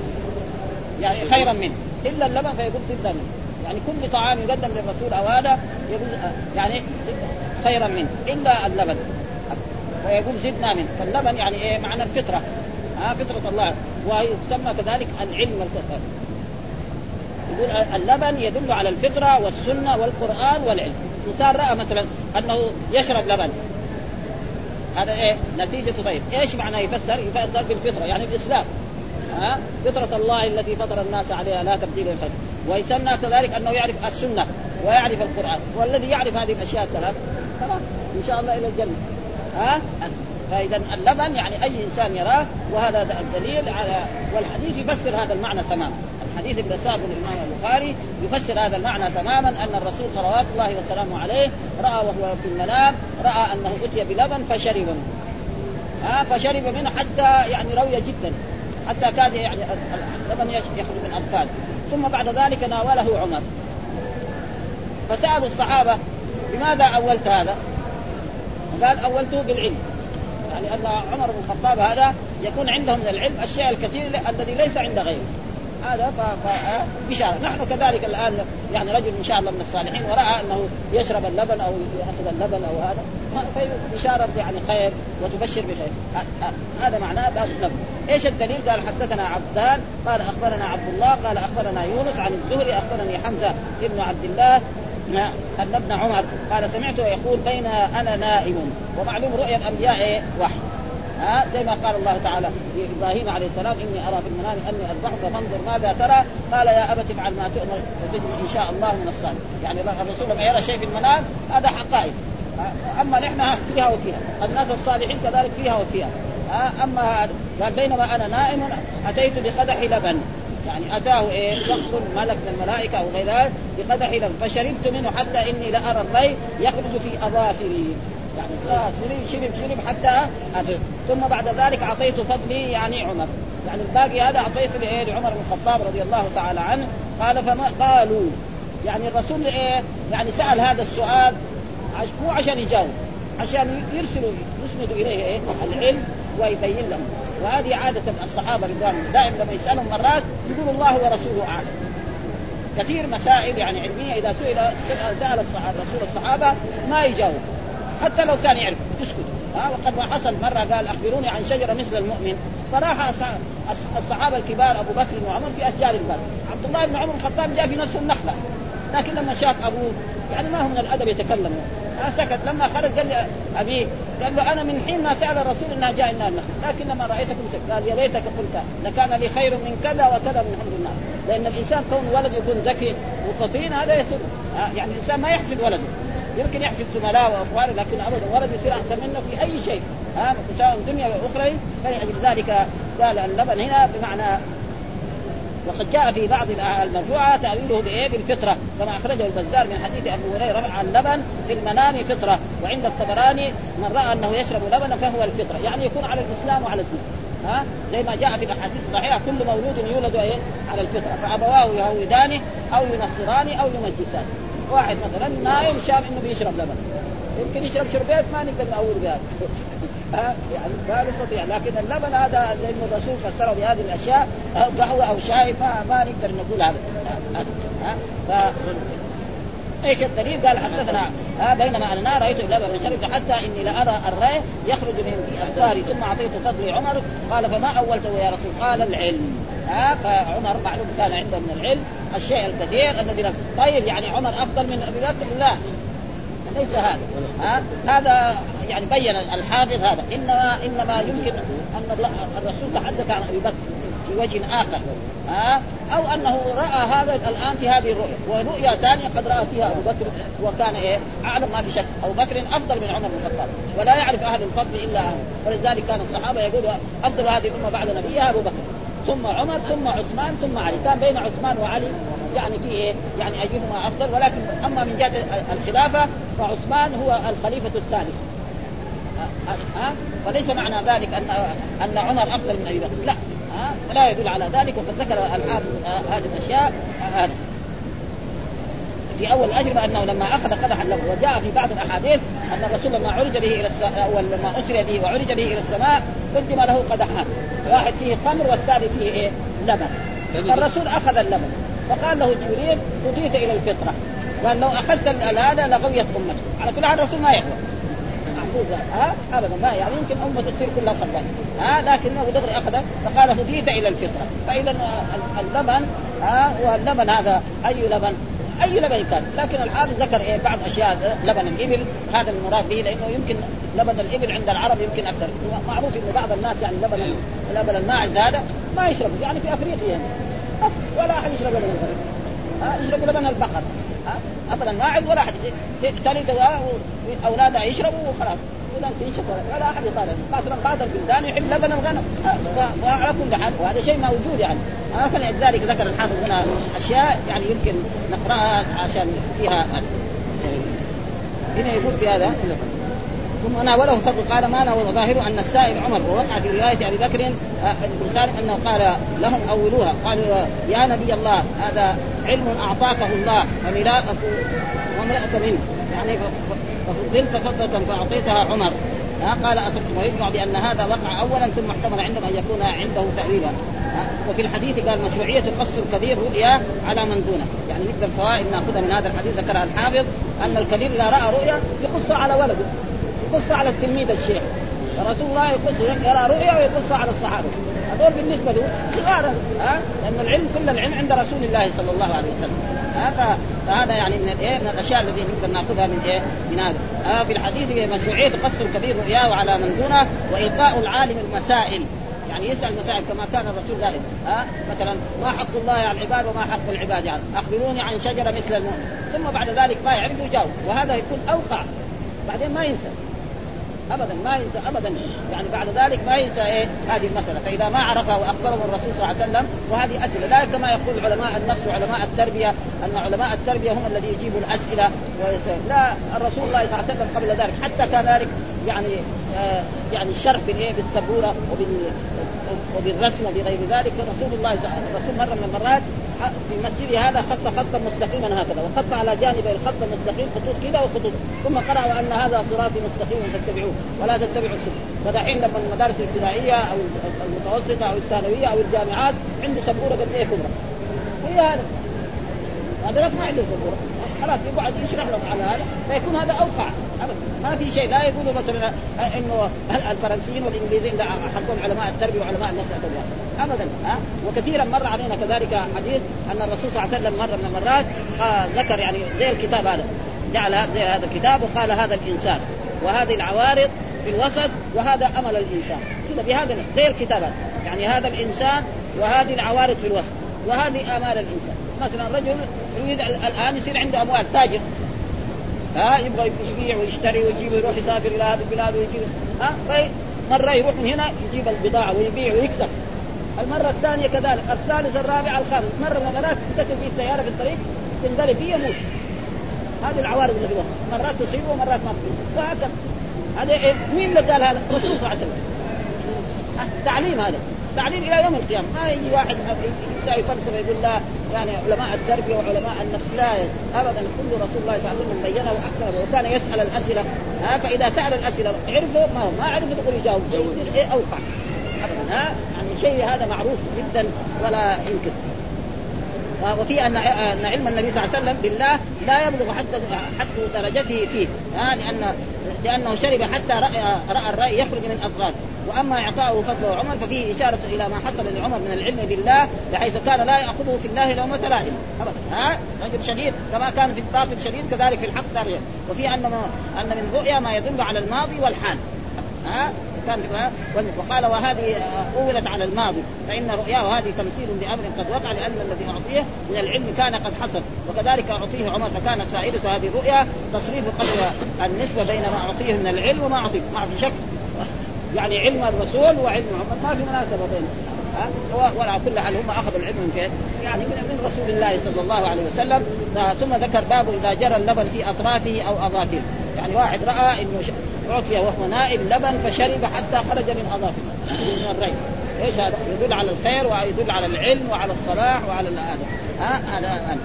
يعني خيرا منه. إلا اللبن فيقول زدنا منه يعني كل طعام يقدم للرسول أو هذا يقول يعني خيرا منه. إلا اللبن. ويقول زدنا منه. فاللبن يعني إيه؟ معنى الفطرة. ها فطرة الله. ويسمى كذلك العلم والفطره يقول اللبن يدل على الفطرة والسنة والقرآن والعلم. انسان رأى مثلا أنه يشرب لبن. هذا إيه؟ نتيجة طيب إيش معنى يفسر؟ يفسر بالفطرة. يعني الإسلام. ها؟ فطرة الله التي فطر الناس عليها لا تبديل للخلق ويسمى كذلك أنه يعرف السنة ويعرف القرآن. والذي يعرف هذه الأشياء الثلاث خلاص إن شاء الله إلى الجنة. ها؟ فإذا اللبن يعني أي إنسان يراه وهذا الدليل على والحديث يفسر هذا المعنى تماما. الحديث الذي ساقه الإمام البخاري يفسر هذا المعنى تماما أن الرسول صلوات الله وسلامه عليه رأى وهو في المنام رأى أنه أتي بلبن فشرب منه. ها؟ فشرب منه حتى يعني روي جدا. حتى كاد يعني اللبن يخرج من اطفاله ثم بعد ذلك ناوله عمر. فسال الصحابة لماذا أولت هذا؟ قال اولته بالعلم. يعني أن عمر بن الخطاب هذا يكون عنده من العلم الشيء الكثير الذي ليس عند غيره. هذا بشارة. نحن كذلك الآن يعني رجل إن شاء الله من الصالحين ورأى أنه يشرب اللبن أو يأخذ اللبن أو هذا. بشارة يعني خير وتبشر بخير. هذا معناه باب اللبن إيش الدليل؟ قال حدثنا عبدان قال أخبرنا عبد الله قال أخبرنا يونس عن الزهري أخبرني حمزة ابن عبد الله أن ابن عمر قال سمعته يقول بين أنا نائم ومعلوم رؤيا الأنبياء إيه؟ وحي. ها زي ما قال الله تعالى لابراهيم عليه السلام إني أرى في المنام أني أذبحك فانظر ماذا ترى. قال يا أبت افعل ما تؤمر وتجد إن شاء الله من الصالح يعني الرسول لما يرى شيء في المنام هذا حقائق. أما نحن فيها وفيها. الناس الصالحين كذلك فيها وفيها. أما قال بينما أنا نائم أتيت بقدح لبن. يعني أتاه إيه؟ شخص ملك من الملائكة أو غير ذلك بقدح لبن. فشربت منه حتى إني لارى الري يخرج في أظافري. يعني خلاص شرب شرب حتى أبد. ثم بعد ذلك أعطيت فضلي يعني عمر. يعني الباقي هذا اعطيته لإيه؟ لعمر بن الخطاب رضي الله تعالى عنه. قال فما قالوا يعني الرسول إيه؟ يعني سأل هذا السؤال مو عشان يجاوب عشان يرسلوا يسندوا إليه إيه؟ العلم ويبين لهم. وهذه عادة الصحابة رضوان دائما لما يسألهم مرات يقول الله ورسوله أعلم. كثير مسائل يعني علمية إذا سئل سأل الرسول الصحابة ما يجاوب. حتى لو كان يعرف يسكت. ها وقد ما حصل مرة قال أخبروني عن شجرة مثل المؤمن. فراح الصحابة الكبار أبو بكر وعمر في اشجار البلد عبد الله بن عمر الخطاب جاء في نفس النخلة. لكن لما شاف أبوه يعني ما هو من الأدب يتكلم. سكت. لما خرج قال لي ابيه قال له أنا من حين ما سأل الرسول إنها جاء النار لكن لما رأيتكم قال يا ليتك قلت لكان لي خير من كذا وكذا من حمد الله لأن الإنسان كون ولد يكون ذكي وفطين هذا يسر يعني الإنسان ما يحسد ولده. يمكن يحسد زملاء وأخوانه لكن أبدا ولد يصير احسن منه في أي شيء. ها سواء دنيا وأخرى فلأجل قال اللبن هنا بمعنى وقد جاء في بعض المرفوعة تأويله بإيه؟ بالفطرة كما أخرجه البزار من حديث أبو هريرة عن اللبن في المنام فطرة وعند الطبراني من رأى أنه يشرب لبنا فهو الفطرة يعني يكون على الإسلام وعلى الدين ها؟ زي ما جاء في الأحاديث الصحيحة كل مولود يولد إيه؟ على الفطرة فأبواه يهودانه أو ينصرانه أو يمجسانه واحد مثلا نايم شاف إنه بيشرب لبن. يمكن يشرب شربيت ما نقدر نقول بهذا. ها يعني ما نستطيع. لكن اللبن هذا ما الرسول فسره بهذه الأشياء قهوه أو شاي ما ما نقدر نقول هذا. ها ف إيش الدليل؟ قال حدثنا ها بينما أنا رأيت لبن شربت حتى إني لارى الري يخرج من اثاري ثم أعطيت فضلي عمر قال فما أولته يا رسول؟ قال العلم. ها فعمر معلوم كان عنده من العلم الشيء الكثير الذي له طيب يعني عمر أفضل من أبي بكر؟ لا. ليس هذا. ها هذا يعني بين الحافظ هذا. انما إنما يمكن أن الرسول تحدث عن أبي بكر في وجه آخر. ها؟ أو أنه رأى هذا الآن في هذه الرؤيا ورؤيا ثانية قد رأى فيها أبو بكر وكان إيه؟ أعلم ما في شك أبو بكر أفضل من عمر بن الخطاب. ولا يعرف أهل الفضل إلا أهل. ولذلك كان الصحابة يقولوا أفضل هذه الأمة بعد نبيها أبو بكر. ثم عمر ثم عثمان ثم علي. كان بين عثمان وعلي يعني في إيه؟ يعني أيهما أفضل. ولكن أما من جهة الخلافة فعثمان هو الخليفة الثالث. ها؟ فليس معنى ذلك ان أن عمر أفضل من أبي بكر. لا. ها؟ لا يدل على ذلك وقد ذكر الحافظ هذه الأشياء. هذه في أول الاجوبه انه لما أخذ قدحا له وجاء في بعض الأحاديث أن الرسول لما عرج به إلى السماء أو لما أسري به وعرج به إلى السماء قدم له قدحان. واحد فيه خمر والثاني فيه إيه؟ لبن. الرسول أخذ اللبن فقال له جبريل هديت إلى الفطرة. قال لو أخذت هذا لغويت امتك على كل حال الرسول ما يهوى محفوظه ها؟ ابدا ما يعني يمكن أمة تصير كلها خلال ها؟ لكنه دغري اخذ فقال هديت إلى الفطرة. فاذا اللبن ها؟ واللبن هذا أي لبن؟ أي لبن كان. لكن الحافظ ذكر إيه بعض أشياء لبن الإبل. هذا المراد به لأنه يمكن لبن الإبل عند العرب يمكن أكثر. معروف إنه بعض الناس يعني لبن لبن الماعز هذا ما يشرب يعني في أفريقيا. يعني. ولا أحد يشرب لبن الغنم يشرب لبن البقر ابدا ماعز ولا أحد. تلد اولادها يشربوا وخلاص. فلان تنشف ولا أحد يطالب. مثلا بعض البلدان يحب لبن الغنم. وعلى كل حال وهذا شيء موجود يعني. فلذلك ذكر الحافظ هنا أشياء يعني يمكن نقرأها عشان فيها هنا يقول في هذا. ثم ناوله فضل قال ما ناول ظاهر أن السائل عمر ووقع في رواية أبي بكر بن سالم أنه قال لهم أولوها قالوا يا نبي الله هذا علم أعطاكه الله وملاءك وملأت منه. يعني ففضلت فضة فأعطيتها عمر. قال أصبت ويجمع بأن هذا وقع أولا ثم احتمل عندهم أن يكون عنده تأويلا وفي الحديث قال مشروعية قص الكبير رؤيا على من دونه. يعني نقدر فوائد ناخذها من هذا الحديث ذكرها الحافظ أن الكبير إذا رأى رؤيا يقص على ولده. يقص على التلميذ الشيخ. فرسول الله يقص يرى رؤيا ويقص على الصحابة. هذول بالنسبة له صغارا ها؟ لأن العلم كل العلم عند رسول الله صلى الله عليه وسلم. فهذا يعني من الايه من الأشياء التي نقدر نأخذها من إيه؟ من هذا. آه في الحديث مشروعية قص الكبير رؤياه على من دونه وإلقاء العالم المسائل. يعني يسأل مسائل كما كان الرسول دائما ها؟ مثلا ما حق الله على العباد وما حق العباد يعني أخبروني عن شجرة مثل المؤمن. ثم بعد ذلك ما يعرف يجاوب. وهذا يكون أوقع. بعدين ما ينسى. ابدا ما ينسى ابدا. يعني بعد ذلك ما ينسى إيه؟ هذه المسألة. فإذا ما عرفها وأخبره الرسول صلى الله عليه وسلم وهذه أسئلة. لا كما يقول علماء النفس وعلماء التربية أن علماء التربية هم الذي يجيبوا الأسئلة ويسأل. لا الرسول الله صلى الله عليه وسلم قبل ذلك حتى كان ذلك يعني آه يعني الشرح بالايه بالسبوره وبال وبالرسم وبغير ذلك. رسول الله الرسول مرة من المرات في مسجده هذا خط خطا مستقيما هكذا وخط على جانبي الخط المستقيم خطوط كذا وخطوط ثم قرأ ان هذا صراطي مستقيم فاتبعوه ولا تتبعوا السبل. فدحين لما المدارس الابتدائية أو المتوسطة أو الثانوية أو الجامعات عنده سبورة قد إيه كبرى؟ هي هذا. هذا ما عنده سبورة. خلاص يقعد يشرح لهم على هذا فيكون هذا أوقع. ما في شيء لا يقولوا مثلا إنه الفرنسيين والإنجليزيين حقهم علماء التربية وعلماء النفس ابدا ها؟ وكثيرا مر علينا كذلك حديث أن الرسول صلى الله عليه وسلم مرة من المرات ذكر يعني زي الكتاب هذا جعل زي هذا الكتاب وقال هذا الإنسان وهذه العوارض في الوسط وهذا أمل الإنسان. كذا بهذا زي الكتاب يعني هذا الإنسان وهذه العوارض في الوسط وهذه آمال الإنسان. مثلا رجل يريد الآن يصير عنده أموال تاجر ها يبغى يبيع ويشتري ويجيب ويروح يسافر إلى هذه البلاد ويجيب ها مرة يروح من هنا يجيب البضاعة ويبيع ويكسب المرة الثانية كذلك، الثالث الرابع الخامس، مرة من المرات تتصل به السيارة في الطريق تنقلب فيه يموت. هذه العوارض اللي في الوسط، مرات تصيبه ومرات ما تصيبه، وهكذا. هذا إيه؟ مين اللي قال هذا؟ الرسول صلى الله عليه وسلم. تعليم هذا، تعليم إلى يوم القيامة. ما يجي واحد يساوي فلسفه يقول لا يعني علماء التربيه وعلماء النفس لا ابدا كل رسول الله صلى الله عليه وسلم بينه وأكثر وكان يسأل الأسئلة. ها فإذا سأل الأسئلة عرفوا ما هو. ما عرفوا يقول يجاوب. إيه أوقع. ها يعني شيء هذا معروف جدا ولا يمكن. وفي أن أن علم النبي صلى الله عليه وسلم بالله لا يبلغ حتى حتى درجته فيه. ها لأن لأنه شرب حتى راى رأى الرأي يخرج من الاضغاث وأما إعطاؤه فضله عمر ففيه إشارة إلى ما حصل لعمر من العلم بالله بحيث كان لا يأخذه في الله لومه لائم. ابدا. ها؟ رجل شديد كما كان في الباطل شديد كذلك في الحق صار وفي أن أن من رؤيا ما يدل على الماضي والحال. ها؟ كان وقال وهذه أولت على الماضي فإن رؤياه هذه تمثيل بامر قد وقع لأن الذي أعطيه من العلم كان قد حصل وكذلك أعطيه عمر فكانت فائدة هذه الرؤيا تصريف قدر النسبة بين ما أعطيه من العلم وما أعطيه ما في شك. يعني علم الرسول وعلم عمر ما في مناسبة بينهم وعلى كل حال هم أخذوا العلم من فين؟ يعني من, من رسول الله صلى الله عليه وسلم. ثم ذكر باب إذا جرى اللبن في أطرافه أو أظافره. يعني واحد رأى إنه اعطي وهو نائم لبن فشرب حتى خرج من أظافره. من الري إيش هذا؟ يدل على الخير ويدل على العلم وعلى الصلاح وعلى هذا ها؟ هذا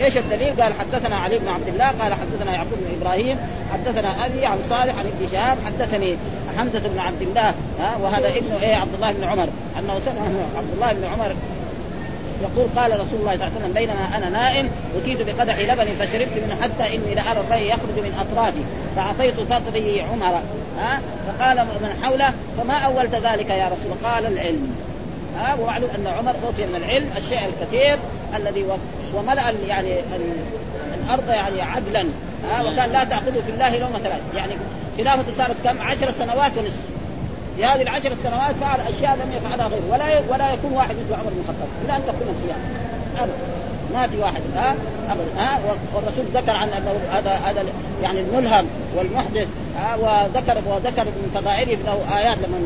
إيش الدليل؟ قال حدثنا علي بن عبد الله قال حدثنا يعقوب بن إبراهيم حدثنا أبي عن صالح عن ابن شهاب حدثني حمزة بن عبد الله ها؟ وهذا ابن إيه؟ عبد الله بن عمر. أنه سمع عبد الله بن عمر يقول قال رسول الله صلى الله عليه وسلم بينما أنا نائم أتيت بقدح لبن فشربت منه حتى إني لارى الري يخرج من أطرافي فاعطيت فضلي عمر. ها؟ فقال من حوله فما أولت ذلك يا رسول قال العلم. ها؟ ومعلوم أن عمر أوتي من العلم الشيء الكثير الذي وملأ يعني الأرض يعني عدلا. ها؟ وكان لا تاخذه في الله لومه لائم يعني خلافته صارت كم؟ عشر سنوات ونصف. في هذه العشر سنوات فعل أشياء لم يفعلها غيره. ولا ولا يكون واحد مثل عمر بن الخطاب. إلى أن تكون القيامه ابدا. ما في واحد. ها؟ ابدا. ها؟ والرسول ذكر عن انه هذا هذا يعني الملهم والمحدث. ها؟ وذكر وذكر من فضائله له آيات لما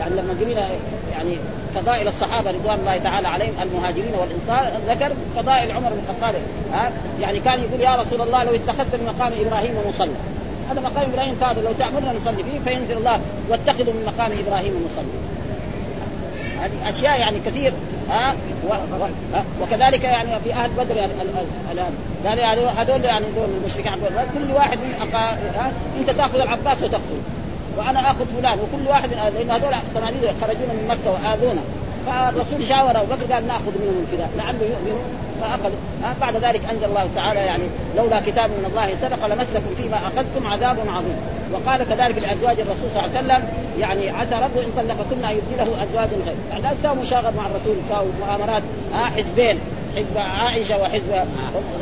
يعني لما قرينا يعني فضائل الصحابة رضوان الله تعالى عليهم المهاجرين والأنصار ذكر فضائل عمر بن الخطاب. ها؟ يعني كان يقول يا رسول الله لو اتخذت من مقام إبراهيم مصلى. هذا مقام إبراهيم فاضل. لو تأمرنا نصلي فيه فينزل الله. واتخذوا من مقام إبراهيم مصلى هذه أشياء يعني كثير. ها؟ و... و... وكذلك يعني في أهل بدر يعني الآن. قال يعني هذول يعني دول المشركين كل واحد من أقا... أنت تأخذ العباس وتقتل. وأنا آخذ فلان. وكل واحد لأن هذول صناديد خرجونا من مكة وآذونا. فالرسول شاور ابو بكر قال ناخذ منهم الفداء لعله يؤمنوا فاخذوا بعد ذلك أنزل الله تعالى يعني لولا كتاب من الله سبق لمسكم فيما أخذتم عذاب عظيم. وقال كذلك لأزواج الرسول صلى الله عليه وسلم يعني عسى ربه إن طلقكن أن يبدله أزواج غير. يعني تساوي مشاغب مع الرسول تساوي مؤامرات ها حزبين حزب عائشة وحزب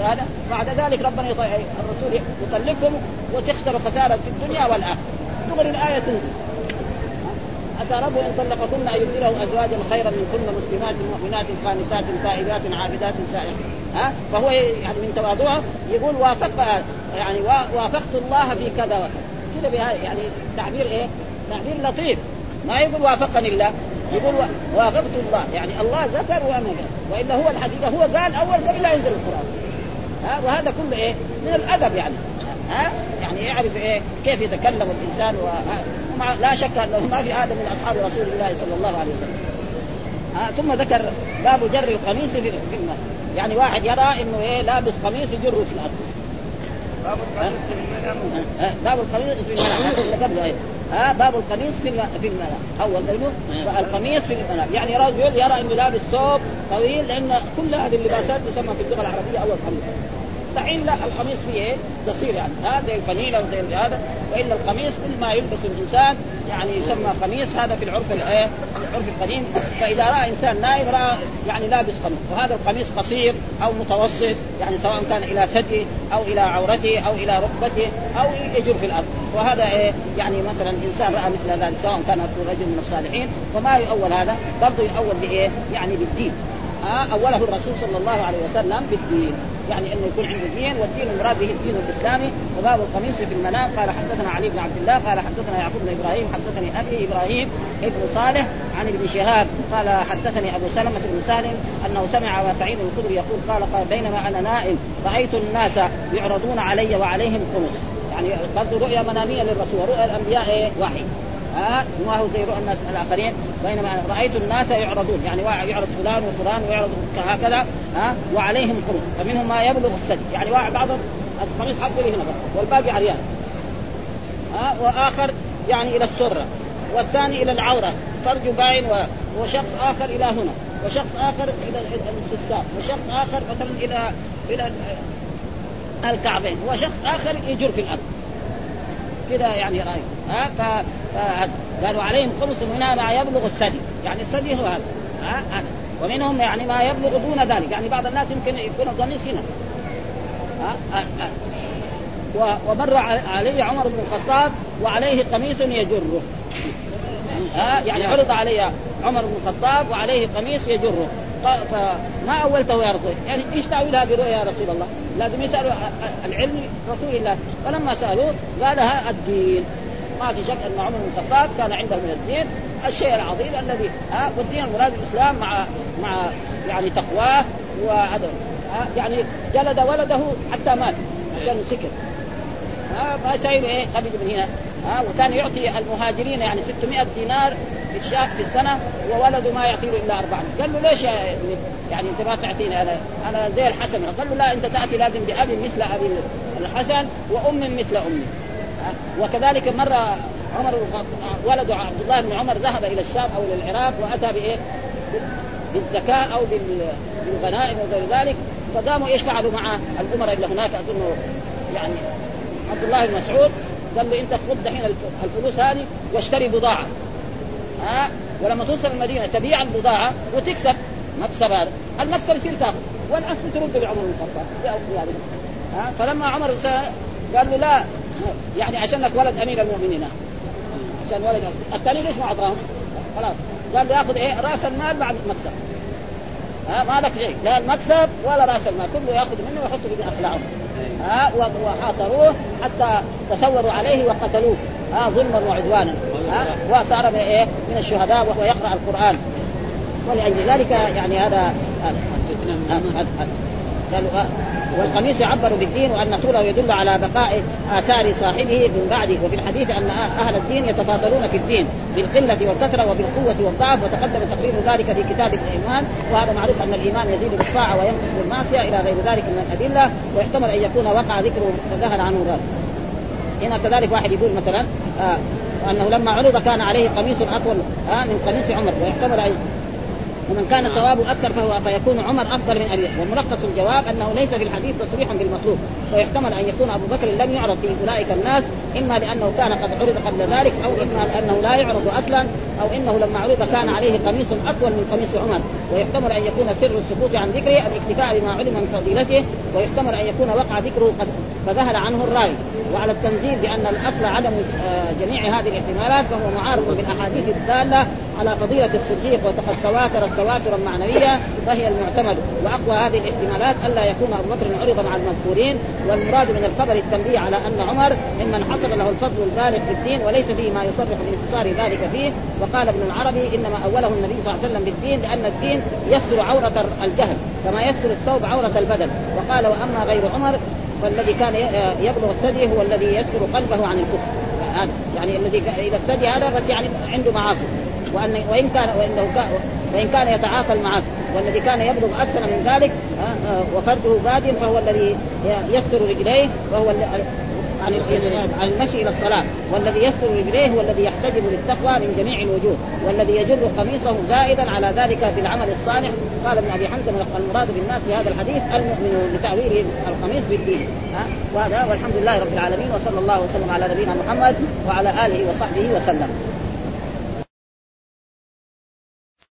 هذا. بعد ذلك ربنا الرسول يطلقهم وتخسر خسارة في الدنيا والآخرة. دغري الآية تنزل. عسى ربه أن طلقكن أن يبدله أزواجا خيرا من كن مسلمات مؤمنات قانتات تائبات عابدات سائحات ها؟ فهو يعني من تواضعه يقول وافق يعني وافقت الله في كذا وكذا. كذا يعني تعبير إيه؟ تعبير لطيف. ما يقول وافقني الله يقول وافقت الله. يعني الله ذكر وأنا قال وإلا هو الحقيقة هو قال أول قبل لا ينزل القرآن. ها؟ وهذا كله إيه؟ من الأدب يعني. ها؟ يعني يعرف إيه؟ كيف يتكلم الإنسان و... ومع لا شك أنه ما في آدم من أصحاب رسول الله صلى الله عليه وسلم. ها ثم ذكر باب جر القميص في الماء. يعني واحد يرى إنه إيه لابس قميص يجره في الأرض. باب القميص في المنام باب القميص في المنام قبله إيه. ها باب القميص في في المنام اول قبله القميص في المنام يعني رجل يرى إنه لابس ثوب طويل لأن كل هذه اللباسات تسمى في اللغة العربية أول قميص. دحين لا القميص فيه إيه؟ قصير يعني. هذا زي الفنيله وزي هذا. والا القميص كل ما يلبس الإنسان يعني يسمى قميص هذا في العرف الايه؟ العرف القديم. فإذا رأى إنسان نائم رأى يعني لابس قميص. وهذا القميص قصير أو متوسط يعني سواء كان إلى ثدي أو إلى عورته أو إلى ركبته أو يجر في الأرض. وهذا إيه؟ يعني مثلا إنسان رأى مثل ذلك سواء كان رجل من الصالحين. فما يؤول هذا برضه يؤول بإيه؟ يعني بالدين. أوله الرسول صلى الله عليه وسلم بالدين. يعني إنه يكون عنده دين والدين المراد به الدين الإسلامي. وباب القميص في المنام قال حدثنا علي بن عبد الله قال حدثنا يعقوب بن إبراهيم حدثني أبي إبراهيم ابن صالح عن ابن شهاب قال حدثني أبو سلمة بن سهل أنه سمع سعيد الخدري يقول قال قال بينما أنا نائم رأيت الناس يعرضون علي وعليهم قمص. يعني برضه رؤيا منامية للرسول رؤيا الأنبياء إيه وحي ها ما هو رؤى الناس الآخرين بينما رأيت الناس يعرضون يعني يعرض فلان وفلان ويعرض هكذا ها وعليهم قرون فمنهم ما يبلغ الثدي يعني واحد بعضهم القميص حقه هنا والباقي عريان ها وآخر يعني إلى السرة والثاني إلى العورة فرج باين وشخص آخر إلى هنا وشخص آخر إلى الاستسلام وشخص آخر مثلا إلى إلى الكعبين وشخص آخر يجر في الأرض. كذا يعني راي ها ف... قالوا عليهم خمس منها ما يبلغ الثدي. يعني الثدي هو هذا. ها ومنهم يعني ما يبلغ دون ذلك. يعني بعض الناس يمكن يكون القميص هنا. ها ها ومر علي عمر بن الخطاب وعليه قميص يجره. ها يعني عرض علي عمر بن الخطاب وعليه قميص يجره. فما أولته يا رسول يعني إيش تأويل هذه الرؤيا يا رسول الله؟ لازم يسألوا العلم رسول الله. فلما سألوه قال الدين. ما في شك أن عمر بن الخطاب كان عنده من الدين الشيء العظيم الذي ها والدين المراد الإسلام مع مع يعني تقواه وهذا يعني جلد ولده حتى مات عشان سكر. ما سايب إيه خرج من هنا. ها وكان يعطي المهاجرين يعني 600 دينار في الشهر في السنة وولده ما يعطيه إلا 400 قال له ليش يعني أنت ما تعطيني أنا أنا زي الحسن. قال له لا أنت تاتي لازم بأب مثل أبي الحسن وأم مثل أمي. وكذلك مره عمر ولد عبد الله بن عمر ذهب إلى الشام أو إلى العراق وأتى بإيه؟ بالزكاه أو بالغنائم وغير ذلك فقاموا إيش فعلوا مع الأمراء اللي هناك اظن يعني عبد الله بن مسعود قال له أنت خذ دحين الفلوس هذه واشتري بضاعة. ها؟ ولما توصل المدينة تبيع البضاعة وتكسب مكسب هذا. المكسب يصير تاخذ؟ والاصل ترد بعمر الخطاب. يعني ها؟ فلما عمر قال له لا يعني عشانك ولد أمير المؤمنين. عشان ولد الثاني ليش ما أعطاهم؟ خلاص. قال له ياخذ إيه؟ رأس المال بعد المكسب. ها؟ ما لك شيء. لا المكسب ولا رأس المال. كله يأخذ منه ويحطه في أخلاقهم. ها؟ وحاصروه حتى تسوروا عليه وقتلوه. ها؟ ظلما وعدوانا. ها؟ وصار من إيه؟ من الشهداء وهو يقرأ القرآن. ولأجل ذلك يعني هذا قالوا آه. والقميص يعبر بالدين وأن طوله يدل على بقاء آثار صاحبه من بعده وفي الحديث أن أهل الدين يتفاضلون في الدين بالقلة والكثرة وبالقوة والضعف وتقدم تقرير ذلك في كتاب الإيمان وهذا معروف أن الإيمان يزيد بالطاعة وينقص بالمعصية إلى غير ذلك من الأدلة ويحتمل أن يكون وقع ذكره وذهل عنه ذلك. هنا كذلك واحد يقول مثلا آه أنه لما عرض كان عليه قميص اطول آه من قميص عمر ويحتمل ومن كان ثوابه أكثر فهو فيكون عمر أفضل من ابي وملخص الجواب أنه ليس في الحديث تصريح بالمطلوب. ويحتمل أن يكون أبو بكر لم يعرض في أولئك الناس إما لأنه كان قد عرض قبل ذلك أو إما لأنه لا يعرض أصلا أو إنه لما عرض كان عليه قميص أطول من قميص عمر. ويحتمل أن يكون سر السكوت عن ذكره الاكتفاء بما علم من فضيلته ويحتمل أن يكون وقع ذكره قد فذهل عنه الرأي. وعلى التنزيل بأن الأصل عدم جميع هذه الاحتمالات فهو معارض بالأحاديث الدالة على فضيلة الصديق وقد تواترت تواترا معنويا فهي المعتمد. وأقوى هذه الاحتمالات ألا يكون أبو بكر عرض مع المذكورين والمراد من الخبر التنبيه على أن عمر ممن حصل له الفضل البالغ في الدين وليس فيه ما يصرح بانتصار ذلك فيه. وقال ابن العربي إنما أوله النبي صلى الله عليه وسلم بالدين لأن الدين يستر عورة الجهل كما يستر الثوب عورة البدن. وقال وأما غير عمر فالذي كان يبلغ الثدي هو الذي يستر قلبه عن الكفر. هذا يعني الذي إذا الثدي هذا بس يعني عنده معاصي. وان وإن كان وإنه وان كان يتعاطى المعاصي والذي كان يبلغ أسفل من ذلك وفرده باد فهو الذي يستر رجليه وهو عن المشي إلى الصلاة. والذي يستر رجليه هو الذي يحتجب للتقوى من جميع الوجوه والذي يجر قميصه زائدا على ذلك بالعمل الصالح. قال ابن أبي حمزة المراد بالناس في هذا الحديث المؤمن لتاويل القميص بالدين. ها وهذا والحمد لله رب العالمين وصلى الله وسلم على نبينا محمد وعلى آله وصحبه وسلم.